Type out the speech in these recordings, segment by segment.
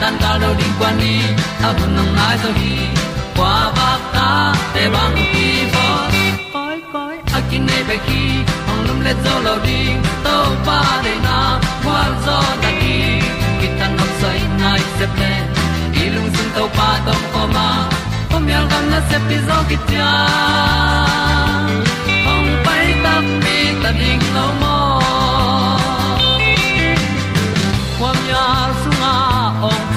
tan cao do đi qua đi, ta bu nang mai zo gi qua ba ta te bang ki bo koi koi a kin nei be ki ong lum le zo lo di to pa de na kwa zo ta ki ki tan nok sai nai se ple i lung sun to pa tom ko ma. Ko myal gam na se pi zo ki tia ong pai ta mi ta ding lo mo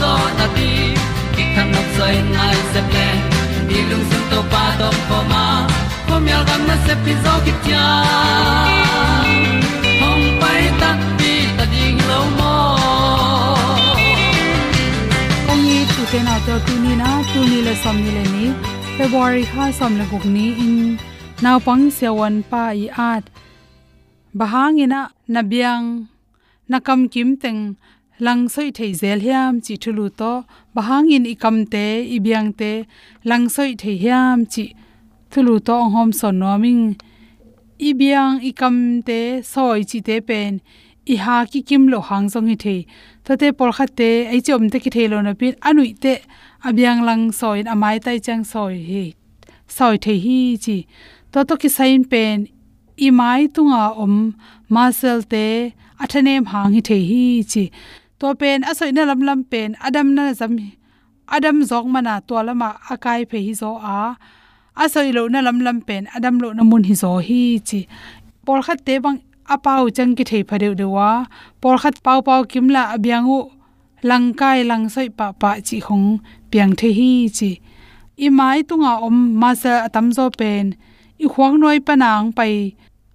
zo na ti ki kan nok sai nai se ple ni lung sun to pa to pa ma. Ko myal gam na se pi zo ki tia hom pai ta ti ta ding lo mo ong ni tu te na to tu ni na tu ni le som ni le ni february kha som le guk ni in naw pang se wan pa i at bahang ina nabyang nakam kim teng lang soi thei zel hiam chi thulu to, bahang in ikam te ibyang te, lang soi thei hiam chi thulu to hom son noming ibyang ikam te, soi chi te pen i ha ki kim lo hang song hi thei. To te por kha te, ai chom te ki thei lo na pin, anui te abyang lang soi, amai tai chang soi hi, soi thei hi chi. To to ki sain pen i mai tunga om masel te, athanem hang hi thei hi chi to pen asoi na lam lam pen, adam na zam adam zok mana to lama akai phe hi zo a. Asoi lo na lam lam pen, adam lo na mun hi zo hi chi. Por khat te bang apau chang ki thei phadeu dewa por khat pau pau kimla abyangu langkai langsoi pa pa chi khong piang the hi chi. I tunga om ma sa atam zo pen. I khwang noi panang pai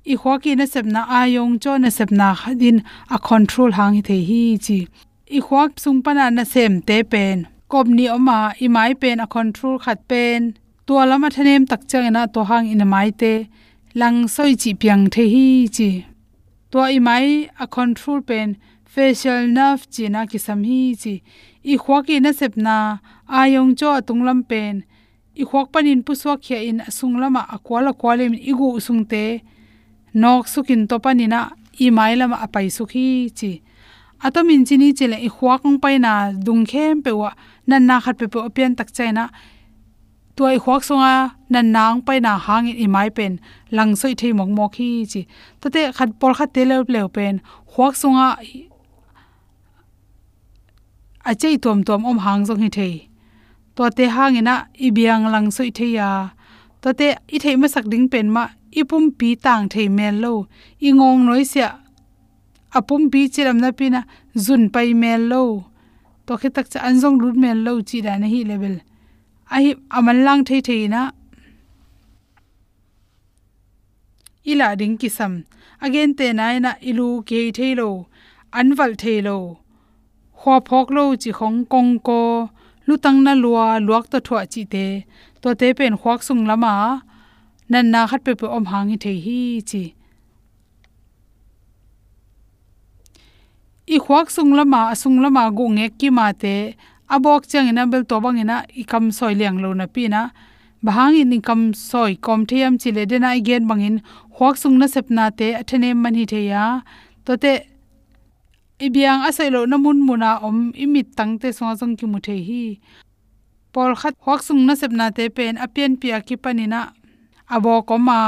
i khwa ki na sep na ayong cho na sep na khadin a control hang hi the hi chi. I khwa sung pana na sem te pen. Kop ni oma i mai pen a control khat pen. To lama thanem tak chang na to hang in mai te. Lang soi chi piang the hi chi. To i mai a control pen. Facial nerve chi na ki sam hi chi. I khwa ki na sep na ayong cho atung lam pen. I khwak panin puswa khia in asung lama akwala kwalim igu sungte nok sukin to panina i mai lama apai sukhi chi. Atomin chini chile i khwak ong paina dung khem pewa nan na khat pe pe opian tak chaina tu ai khwak songa nan nang paina hang i mai pen. Lang soi thei mok mok hi chi. Tate khat por khat te lew lew pen. Khwak songa a chei tom tom om hang jong hi thei. To te hangina biang lang soi thei ya. To te i thei ma sak ding pen ma ipum pi tang thei mel lo. I ngong noi sia apum pi chiram na pina zun pai mel lo. To khe tak cha anjong lut mel lo chi da na hi level. Ai aman lang thei thei na. Ila ding kisam. Again te nai na ilu ke thei lo. Anwal thei lo. Khwa phok lo chi khong kong ko. Lutang na lua luak ta thwa chi te. To te pen khwak sung lama. นันนาขัดเปเปอมหางิเทฮีจีอีควักสุงละมาสุงละมากุงเอกกิมาเตะอบอกจังอินะเบลตัวบังอินะอีคำซอยเลียงโลนะพี่นะบางอินคำซอยคอมเทียมจิเลเดนะอเกนบังอินควักสุงนะเสพนาเตะอัทเนมมันฮิเทียตัวเตะอีเบียงอาศัยโลนะมุนมุนาอมอิมิตตังเตะสงสงกิมุเทฮี pol khat hok sung na sep na te pen a pian pia ki panina abo koma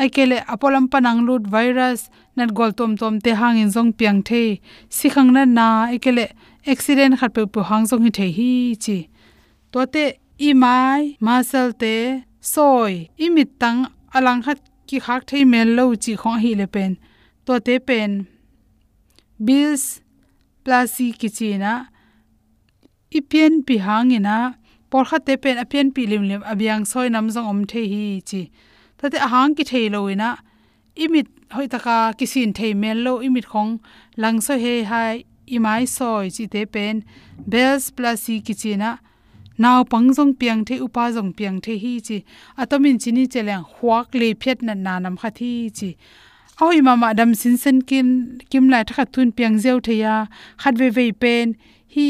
aikele apolam panang lut virus nat gol tom tom te hangin jong piang the sikhang na na, aikele accident khat pe pu hang jong hi the hi chi. To te i mai masal te, soi imit tang, alang khat ki khak thei mel lo chi khong hi le pen. To te pen, bills plasi kichina ipian pi hangina por kha te pen, apian pi lim lim abyang soi nam jong om the hi chi. Tate ahang ki thei loina imit hoi taka kisin thei mel lo, imit khong lang so he hai, imai soi chi te pen. Bells plus si kichina naw pangjong piang the, upa jong piang the hi chi. Atomin chini cheleng huak le phet na na nam kha thi chi. Oi mama dam sin sen kin, kim lai thakha thun piang zeu theya khat ve ve pen, hi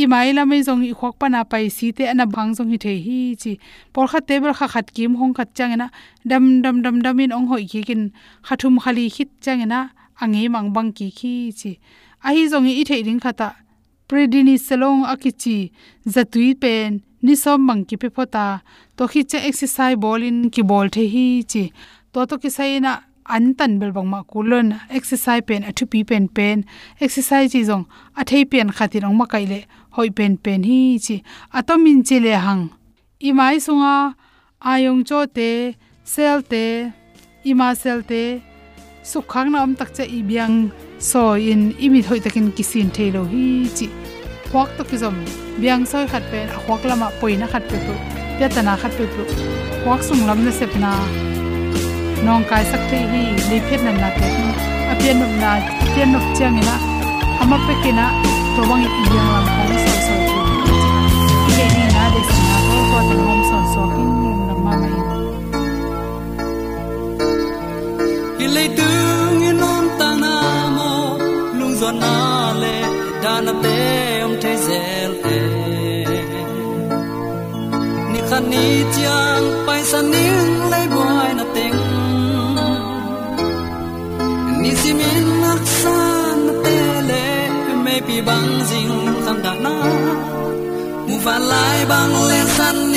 i mai la mai zong i khok pana pai si te ana bang zong hi the hi chi. Por kha tebel kha khat kim hong khat chang na dam dam dam dam in ong hoi ki kin khathum khali khit chang na ange mang bang ki khi chi. A hi zong i the ring khata predini selong akichi zatui pen, ni som mang ki pe phota. To khi che exercise ball in ki ball the hi chi. To to ki sai na an tan bel bang ma kulon exercise pen athu pi pen pen. Exercise ji jong athei pen khatir ong ma kai le hoi pen pen hi chi atomin chile hang. Imai sunga, ayong cho te, sel te, ima sel te, sukhang nam tak che ibyang so in imi thoi takin kisin thelo hi chi. Khwak to ki zom biang soi khat pen khwak lama poina khat pe tu ya khat pe tu. Khwak sung lam na sepna nong kai sak te hi le phet nan na te apian pian nom na pian nok chang ina, ama pe kina to bang i yang lam khong so so chu ke ni na de sin na ko ko tan hom son so kin lum na ma mai i le tu ngi non ta na mo lung zo na le da na te om te zel e ni khan ni chiang, pai san ning le boy na teng. Ni si min nak bang jing kham da na mu van lai bang le san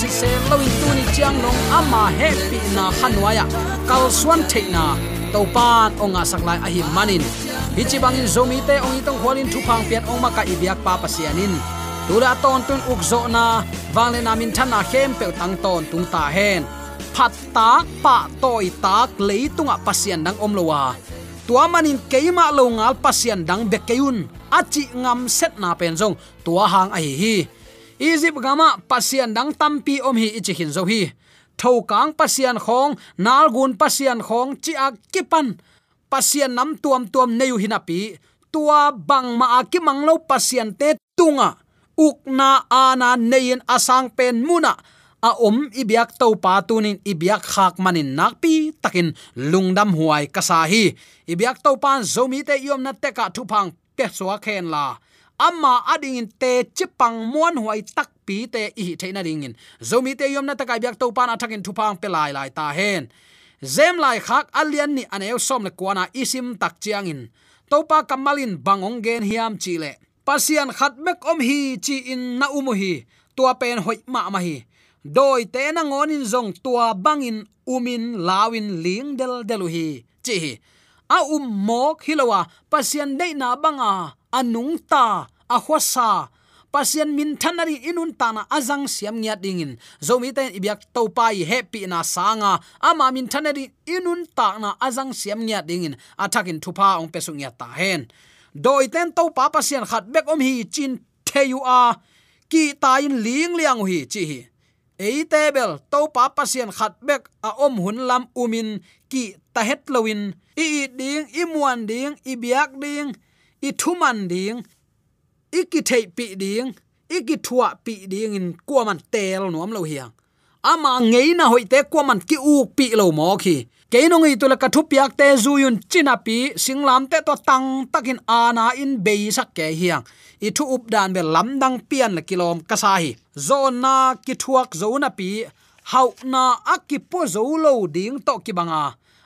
si se lo in tu ni chiang long ama happy na hanwaya. kal swan theina to pan ong a saklai a hi manin. Hi chi bangin zomi te, ong itong khwalin thu phang pian ong maka ibyak pa pasianin tura ton tun ukzo na wangle namin thana hem pe tang ton tung ta hen. Phat tak pa toy tak leitunga pasian dang om lowa tua manin keima lo ngal pasian dang bekeyun achi ngam set na pen jong tua hang ai hi egypt gama pasian dang tampi om hi ichi hin zo hi tho kang pasian khong, nalgun pasian khong chi ak kipan. Pasian nam tuam tuam neu hinapi tua bang ma ki manglo pasian te tunga. Ukna ana nein asang pen muna. A om ibyak to pa tunin ibyak khak manin nakpi takin lungdam huai kasahi. Ibyak to pan zomi te yom na teka thupang pe suwa khen la ama ading in te chipang muan huai tak pi te i theina ding in zomi te yom na takai byak to pan athakin thupang pe lai lai ta hen. Zem lai khak alian ni aneu som le kwana isim tak chiang in topa kamalin bangong gen hiam chile pasian khat mek om hi chi in na umu hi tua pen hoi ma ma hi. Doi te na ngonin zong tua bangin umin lawin ling del delu hi chi hi. A um mok hilowa pasian dei na banga anung ta, a khwasa pasien min thanari inun tana azang siam ngia dingin. Zomi te ibyak to pai happy na sanga ama min thanari inun ta na azang siam ngia dingin. Athakin thupa ong pesung nya ta hen. Doi ten to pa pasien khat bek om hi chin theyu a. Ki ta in ling liang hi chi hi. Ei tebel to pa pasien khat bek a om hun lam umin. Ki ta het lowin. I ding, i muan ding, i biak ding i thuman ding iki thei pi ding iki thua pi ding in kwa man tel nuam lo hiang. Ama ngei na hoi te kwa man ki u pi lo mo khi ke no ngi tu la ka thu piak te zu yun china pi singlam te to tang takin ana in be sak ke hiang. I thu up dan be lam dang pian la kilom ka sa hi zon na ki thuak zo na pi hau na akipo zo lo ding to ki banga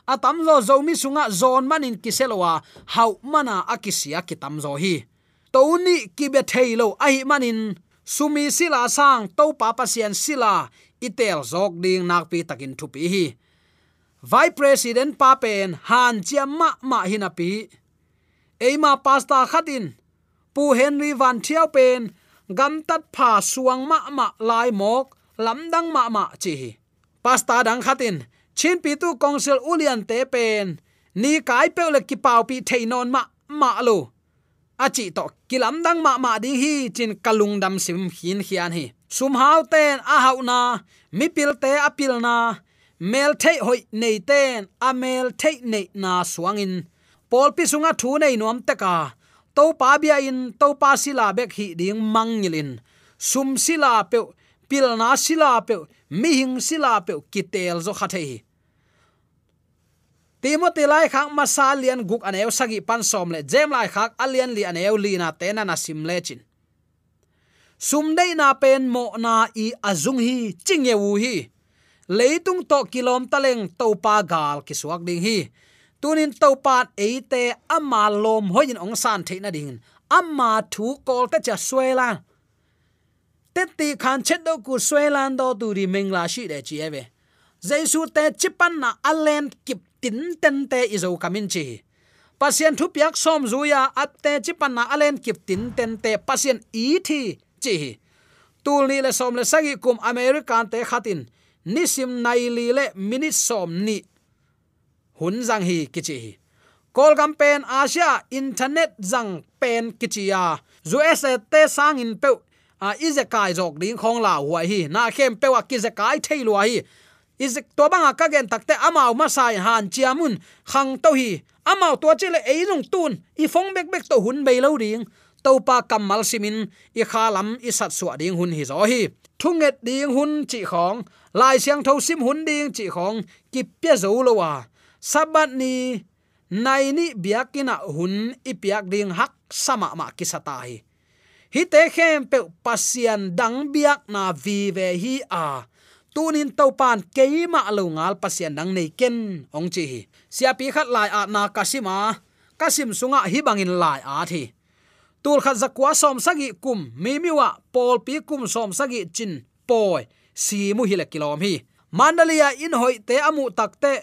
atam zo zo mi sunga zon manin kiselowa, hau mana akisia kitam zo hi. Toni kibe thailo ai manin, sumi sila sang to pa pasien sila, itel zok ding nak pi takin thupi hi. Vice president pa pen han chiam ma ma hinapi eima pasta khatin, pu henry van thiao pen, gam tat pha suang ma ma lai mok lamdang ma ma chi pasta dang khatin chin pi tu council ulian te pen. Ni kai pe le ki pau pi theinon ma ma lo achi to kilam dang ma ma ding hi chin kalung dam sim hin hian hi. Sum hau ten a hau na. Mi pil te apil na. Mel thei hoi nei ten a mel thei nei na suangin pol pi sunga thu nei nuam te ka. To pa bia in to pa sila bek hi ding mangilin sum sila pe pil na sila pe mi hing sila pe kitel zo khathei timothy lai khak masa lian guk aneu sagi pan som le. Jem lai khak alian li aneu li na te na na sim le chin. Sum dei na pen mo na i azung hi ching ye wu hi. Leitung to kilom taleng to pa gal ki suak ding hi. Tunin to pat e te ama lom hoin ong san the na ding. Ama thu kol ta cha suela tetti khan chet do ku suelan do tu ri meng la shi de chi eve jaisu te chipan na alen kip tin ten te izo kamin chi pasien thu piak som zuya atte chi na alen kip tin ten te pasien i thi chi tul ni le som le sagi kum american te khatin nisim nai li le minute som ni hun jang hi kichi kol campaign asia internet jang pen kichia zu ese te sang in pe a ize kai jok ding khong la huai hi. Na khem pewa ki ze kai thei lua hi ize to banga ka à gen takte amao ma sai han chiamun khang to hi. Amao to chile ei nong tun i phong bek bek to hun bei lo ding to pa kamal simin i khalam i sat su ding hun hi zo hi. Thunget ding hun chi khong lai siang tho sim hun ding chi khong ki pya zo lo wa à. sabat ni, nai ni biakina à hun, i piak ding hak sama ma ki sata hi hi te khem pe pasian dang biak na vi ve hi a. Tunin to pan keima lo ngal pasian dang nei ken, ong chi sia pi khat lai a na kasima kasim sunga hi bangin lai a thi. Tul khat zakwa som sagi kum, mi miwa pol pi kum som sagi chin poi, si mu hi le kilom hi. Mandalia in hoi te amu takte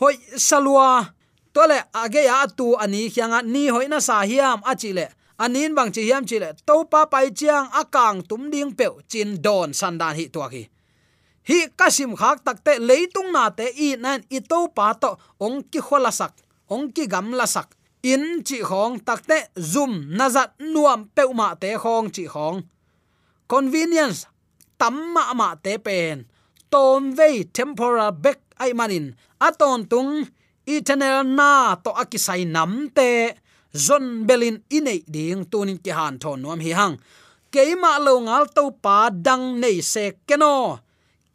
hoi salwa tole age ya tu ani khianga ni hoi na sa hiam achile anin bang chi yam chi le to pa pai chiang akang tum ding pe chin don sandan hi to ki. Hi, kasim khak takte leitung na te, i nan, i to pa to, ong ki khola sak, ong ki gam la sak. In chi khong takte zoom nazat nuam pe ma te, khong chi khong. Convenience tamma ma te pen, tom ve temporal back ai manin aton tung eternal na to akisai nam te zon belin inei ding tunin ki han thon nom hi hang. Keima lo ngal to pa dang nei se keno.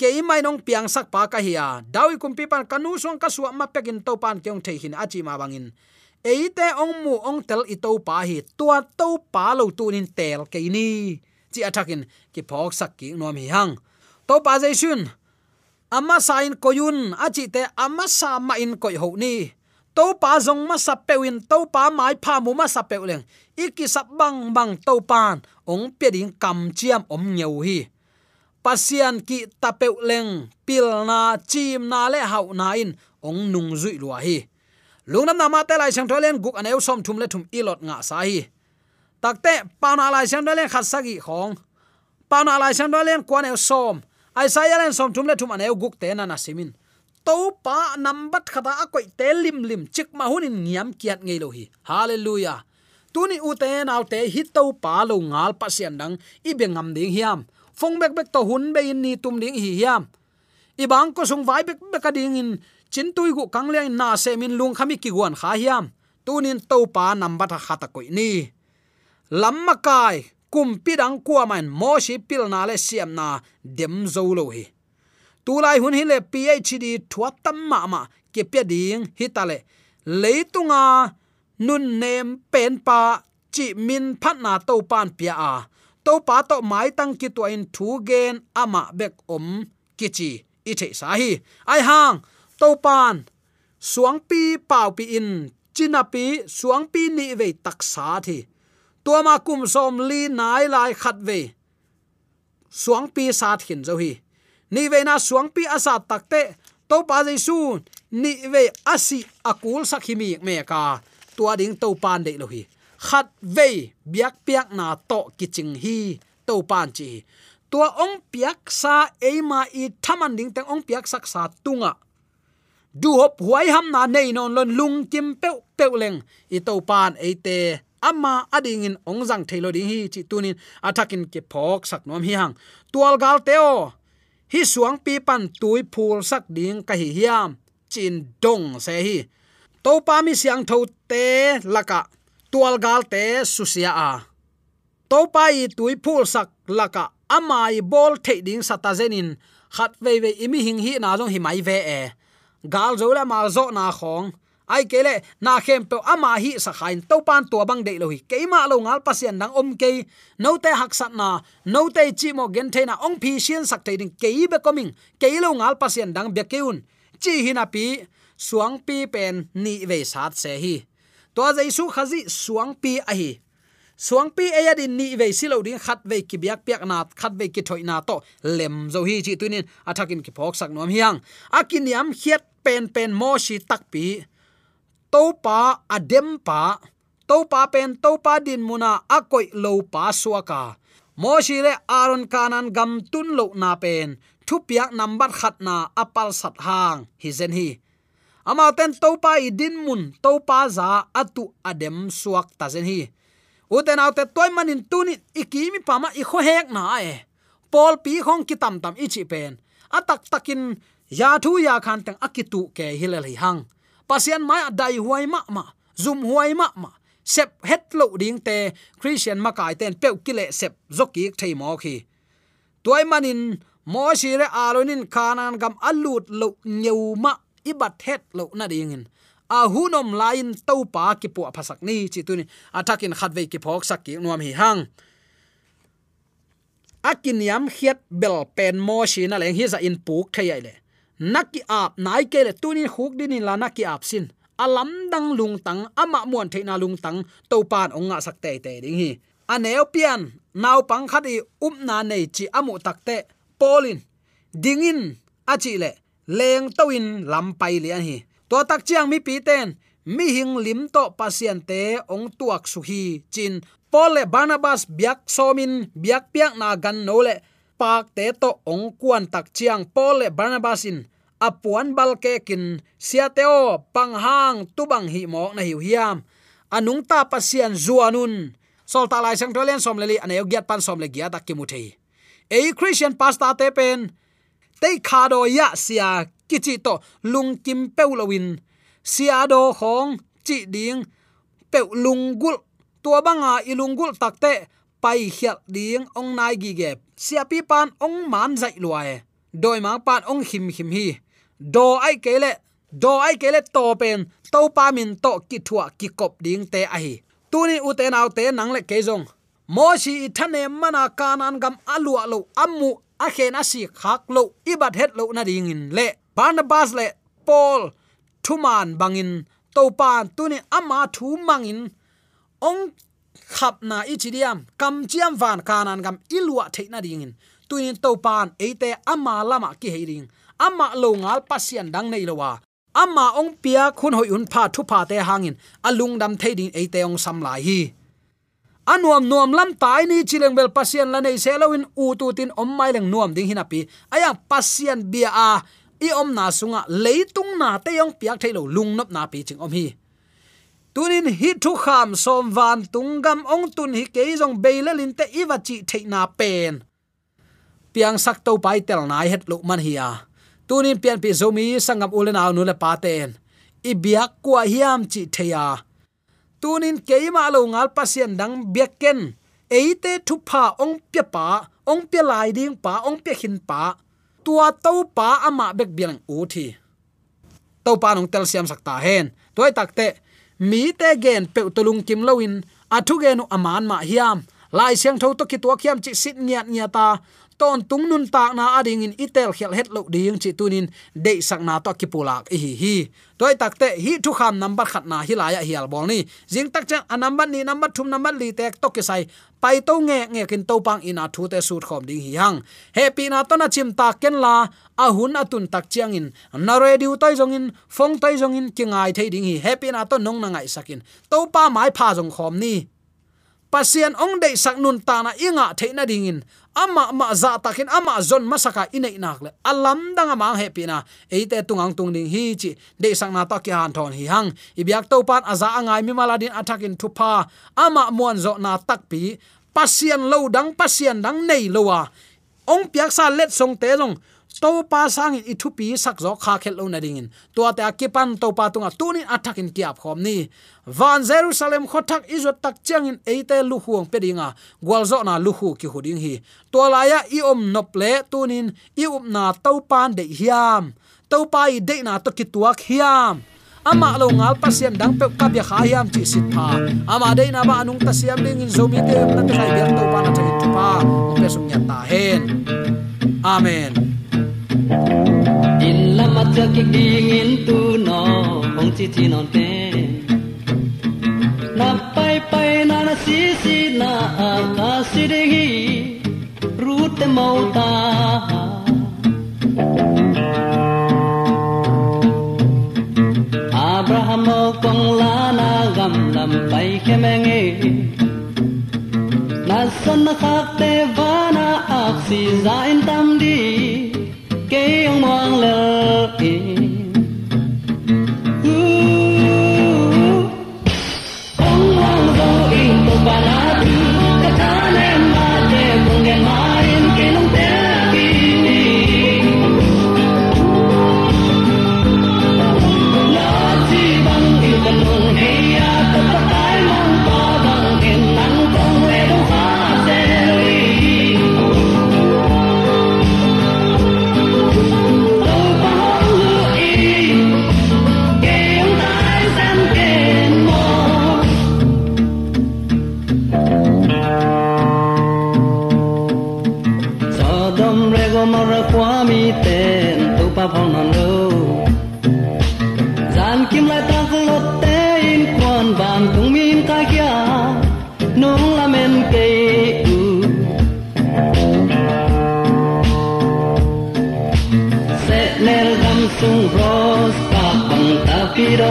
Keimai nong piang sak pa ka hiya dawi kum pi pan kanu song ka suwa ma pekin to pan kyong thei hin achi ma bangin eite ong mu ong tel i to pa hi. Tua to pa lo tunin tel ke ni chi athakin ki phok sak ki nom hi hang. To pa jaisun. Ama sain koyun achi te ama sa ma in koi ho ni to pa zong ma sap pewin to pa mai pha mu ma sap pew leng iki sap bang bang to pan. Ong pe ding kam chiam om nyeu hi. Pasian ki tapeu leng pil na chim na le hau na in, ong nung zui lua hi. Lungnam na ma te lai sang tholen guk aneu som thum le thum ilot nga sa hi. Takte pauna lai sang tholen khat sagi khong. Pauna lai sang tholen kwan eu som. Ai sa ya len som thum le thum aneu guk te na na simin to pa nambat khata akoi te lim lim chik ma hunin ngiam kiat ngei lo hi hallelujah. Tuni u te nau te hit to pa lo ngal pa sian dang i be ngam ding hiam. Phong bek bek to hun be in ni tum ding hi hiam. I bang ko sung vai bek bek ding in chin tui gu kang le na se min lung khami ki guan kha hiam. Tunin to pa nambat khata koi ni. Lamma kai kum pidang kwa man mo shi pil na le siam na dem zo lo hi tulai hun hi le phd thuat tam ma ma, ke pya ding hi ta le. Leitunga nun nem pen pa chi min phat na to pan pia a. To pa to mai tang ki to in thu gen ama bek om kichi i the sa hi. Ai hang to pan suang pi pau pi in, china pi suang pi ni ve tak sa thi. Tua ma kum som li nai lai khat ve. Suang pi sa thin zo hi ni ve na suang pi asa takte to pa jaisu ni ve asi akul sakhimi me ka. Tua ding to pan de lo hi. Khat ve biak piak na to kiching hi. To pan chi. Tua ong piak sa eima i thaman ding teng ong piak sak sa tunga. Du hop huai ham na nei non lon lung kim pe pe leng. I to pan e te. Ama ading in ong jang thailo ding hi chi tunin. Athakin ke phok sak nom hi hang. Tual gal teo hi suang pi pan tui phul sak ding ka hi hiam. Chin dong se hi. To pa mi siang tho te laka. Tual gal te susia a. To pa i tui phul sak laka. Amai bol the ding sata zenin. Khat ve ve imi hing hi na jong hi mai ve e. Gal zo la mal zo na khong ai kele na khem pe ama hi sa khain to pan to bang de lo hi keima lo ngal pasien nang om ke no te hak sat na no te chi mo gen the na ong phi sian sak te ding. Ke be coming ke lo ngal pasien dang be keun chi hi na pi, suang pi pen ni ve sat se hi. To jaisu khazi, suang pi a hi. Suang pi e aya din ni ve silo din khat ve ki biak piak na khat ve ki thoi na to. Lem zo hi chi tunin athakin ki phok sak nom hiang. Akin yam khiat pen pen mo shi tak pi topa adempa. Adem pa pen topa din muna akoi lo pa suaka. Moshi le aron kanan gam tun lo na pen. Thu piak number khat na apal sat hang. Hi zen hi. Ama ten topa idin mun topa za atu adem suak ta zen hi. Uten autte toy manin tuni ikimi pama i kho hek na e. Pol pi khong ki tam tam ichi pen. Atak takin ya thu ya khan tang akitu ke hilal hi hang pasian mai dai huai ma ma, zum huai ma ma. Sep het lo ding te, christian ma kai ten pe kile sep zoki thei mo khi. Toy manin, mo shire alonin kanan gam alut lo nyeu ma, ibat het lo na ding in a hunom lain to pa ki pu phasak ni, chi tu ni. Atakin khatve ki phok sak ki nuam hi hang. Akin yam khiat bel pen mo shi na leng hi za in puk thei ai le naki ap nai ke le tunin khuk din la naki ap sin. Alam dang lung tang, ama muan theina lung tang to pan onga sak te te ding hi. Aneu pian, nau pang khat i up na nei chi amu takte polin dingin, achi le, leng toin lam pai lian hi. To tak chiang mi pi ten, mi hing lim to pasien te ong tuak su hi chin. Paul le Barnabas biak somin, biak piak na gan no le, pak te to ong kuan tak chiang Paul le Barnabas in apuan balke kin siateo panghang tubang hang tu hi mok na hiu hiam. Anung ta pasian zuanun. Sol ta lai sang tolen som leli ane giat pan som le gia tak thei. E christian pasta te pen te kado ya sia kichi to lung kim peulawin sia do khong chi ding pe lung gul. Tua banga ilungul takte pai hial ding ong nai gi gep. Sia pi pan ong man zai luai e. doi ma pan ong him him hi do ai kele do ai kele to pen to pa min to ki thua ki kop ding te a hi. Tuni uten au te nang le ke jong mo si thane mana kanan gam alu alo amu a khen a si khak lo ibat het lo na ding in le barnabas le paul thuman bangin to pan tuni ama thu mangin ong khap na ichidiam kam chiam van kanan gam ilwa theina ding in. Tuin to pan ate ama lama ki heiring ama lo ngal pasian dang nei lowa ama ong pia khun hoi un pha thu pha te hangin. Alung dam theiding eite ong sam lai hi. Anuam nuam lam tai ni chileng bel pasian la nei selawin u tu tin om mai leng nuam ding hinapi aya pasian bia a, i om na sunga leitung na te yong piak thailo lung nop na pi ching om hi. Tunin hi thu kham som van tungam ong tun hi ke jong beilalin te iwa chi theina pen. Piang sak to pai tel nai het lo man hi a tunin pian pi zomi sangam ulen aw nu le paten i biak kwa hiam chi theya tunin keima lo ngal pasien dang biaken eite thu pha ong pya pa, ong pya lai ding pa, ong pya hin pa. Tua to pa ama bek biang u thi. To pa nong tel siam sakta hen. Toy takte mi te gen pe tulung kim loin athu genu aman ma hiam. Lai siang tho to ki to khiam chi sit nyat nia ta ton tung nun tak na ading in itel khel het lo ding chi tunin de sak na to kipulak hi hi. Toy takte hi thu kham number khat na hi laya hial bol ni. Jing tak cha number ni, number thum, number li tek to ke sai. Pai to nge nge kin to pang ina thu te sut khom ding hi hang. Happy na to na chim ta ken la, a hun atun tak chiang in. Na re diu toy jong in, phong toy jong in kingai thei ding hi. Happy na to nong na ngai sakin to pa mai pha jong khom ni pasian ong dei sak nun ta na inga theina dingin ama ma za takin ama, zon masaka inei nak le. Alam danga mang happy na. Eite tungang tung ding hi chi. De sang na ta ki han thon hi hang. Ibyak to pan aza angai mi maladin attacking thupa ama muan zo na tak pi. Pasian lo dang pasian dang nei lowa ong piak sa let song te long to pa sang in ithu pi sak zo kha khel lo na ding in to ta kipan to pa tunga tunin attack in kiap khom ni. Van jerusalem khothak izot tak chang in eite lu huang pedinga. Gwalzo na lu hu ki huding hi. To laya i om nop le tunin i up na to pan de hiam. To pa i de na to ki tuak hiam. Ama lo ngal pasien dang pe ka bia khayam chi sit pha. Ama de na ba anung ta siam ding in zomi te na ta bia to pa na ta tu pa pe sum nya ta hen. Amen in la ma cha ki ding in tu no hong chi chi non te na pai pai na na si si na a ka si de hi ru te mau ta. Abraham kong la na gam lam pai ke e na san na khak te va na ak si zain tam di ke ông mang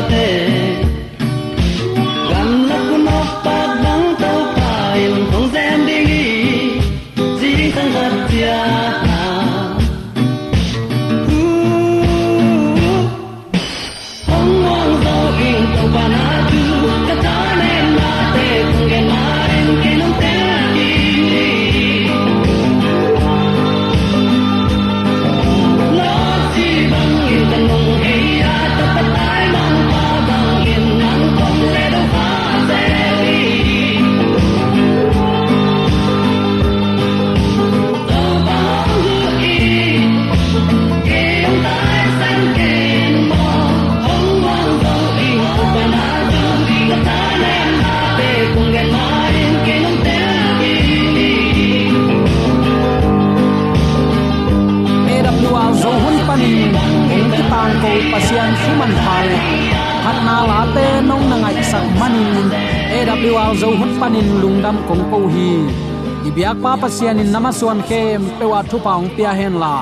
AWR kong ko hi. Ibyak pa pasian in namaswan khem pewa thu paung pia hen la.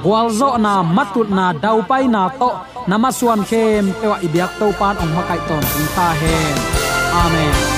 Gwalzo na matut na dau pai na to namaswan khem pewa ibyak to pan ong makai ton ta hen. Amen.